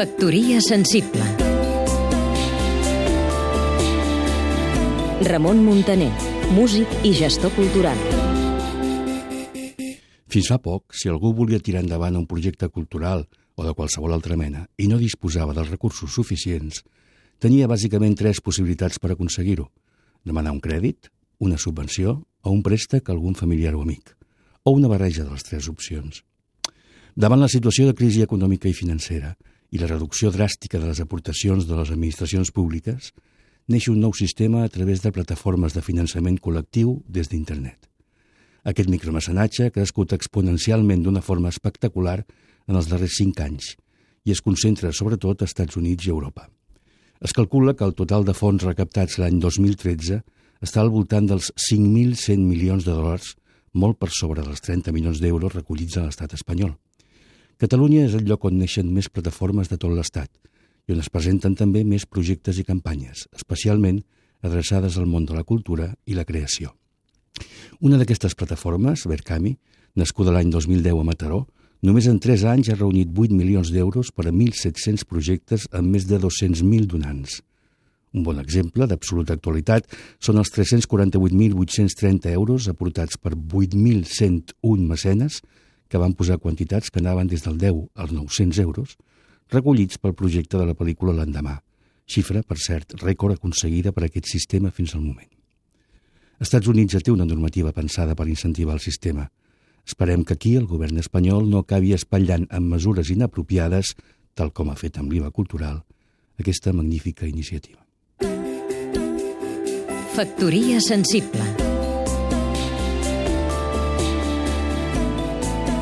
Factoria sensible Ramon Muntaner, músic i gestor cultural. Fins fa poc, si algú volia tirar endavant un projecte cultural o de qualsevol altra mena i no disposava dels recursos suficients, tenia bàsicament tres possibilitats per aconseguir-ho. Demanar un crèdit, una subvenció o un préstec a algun familiar o amic, o una barreja de les tres opcions. Davant la situació de crisi econòmica i financera i la reducció dràstica de les aportacions de les administracions públiques, neix un nou sistema a través de plataformes de finançament col·lectiu des d'internet. Aquest micromecenatge ha crescut exponencialment d'una forma espectacular en els darrers cinc anys i es concentra sobretot a Estats Units i Europa. Es calcula que el total de fons recaptats l'any 2013 està al voltant dels 5.100 milions de dòlars, molt per sobre dels 30 milions d'euros recollits a l'estat espanyol. Catalunya és el lloc on neixen més plataformes de tot l'estat, i on es presenten també més projectes i campanyes, especialment adreçades al món de la cultura i la creació. Una d'aquestes plataformes, Verkami, nascuda l'any 2010 a Mataró, només en 3 anys ha reunit 8 milions d'euros per a 1.700 projectes amb més de 200.000 donants. Un bon exemple d'absoluta actualitat són els 348.830 euros aportats per 8.101 mecenes que van posar quantitats que anaven des del 10 als 900 euros recollits pel projecte de la pel·lícula l'endemà, xifra, per cert, rècord aconseguida per aquest sistema fins al moment. Estats Units ja té una normativa pensada per incentivar el sistema. Esperem que aquí el govern espanyol no acabi espatllant amb mesures inapropiades, tal com ha fet amb l'IVA cultural, aquesta magnífica iniciativa. Factoria sensible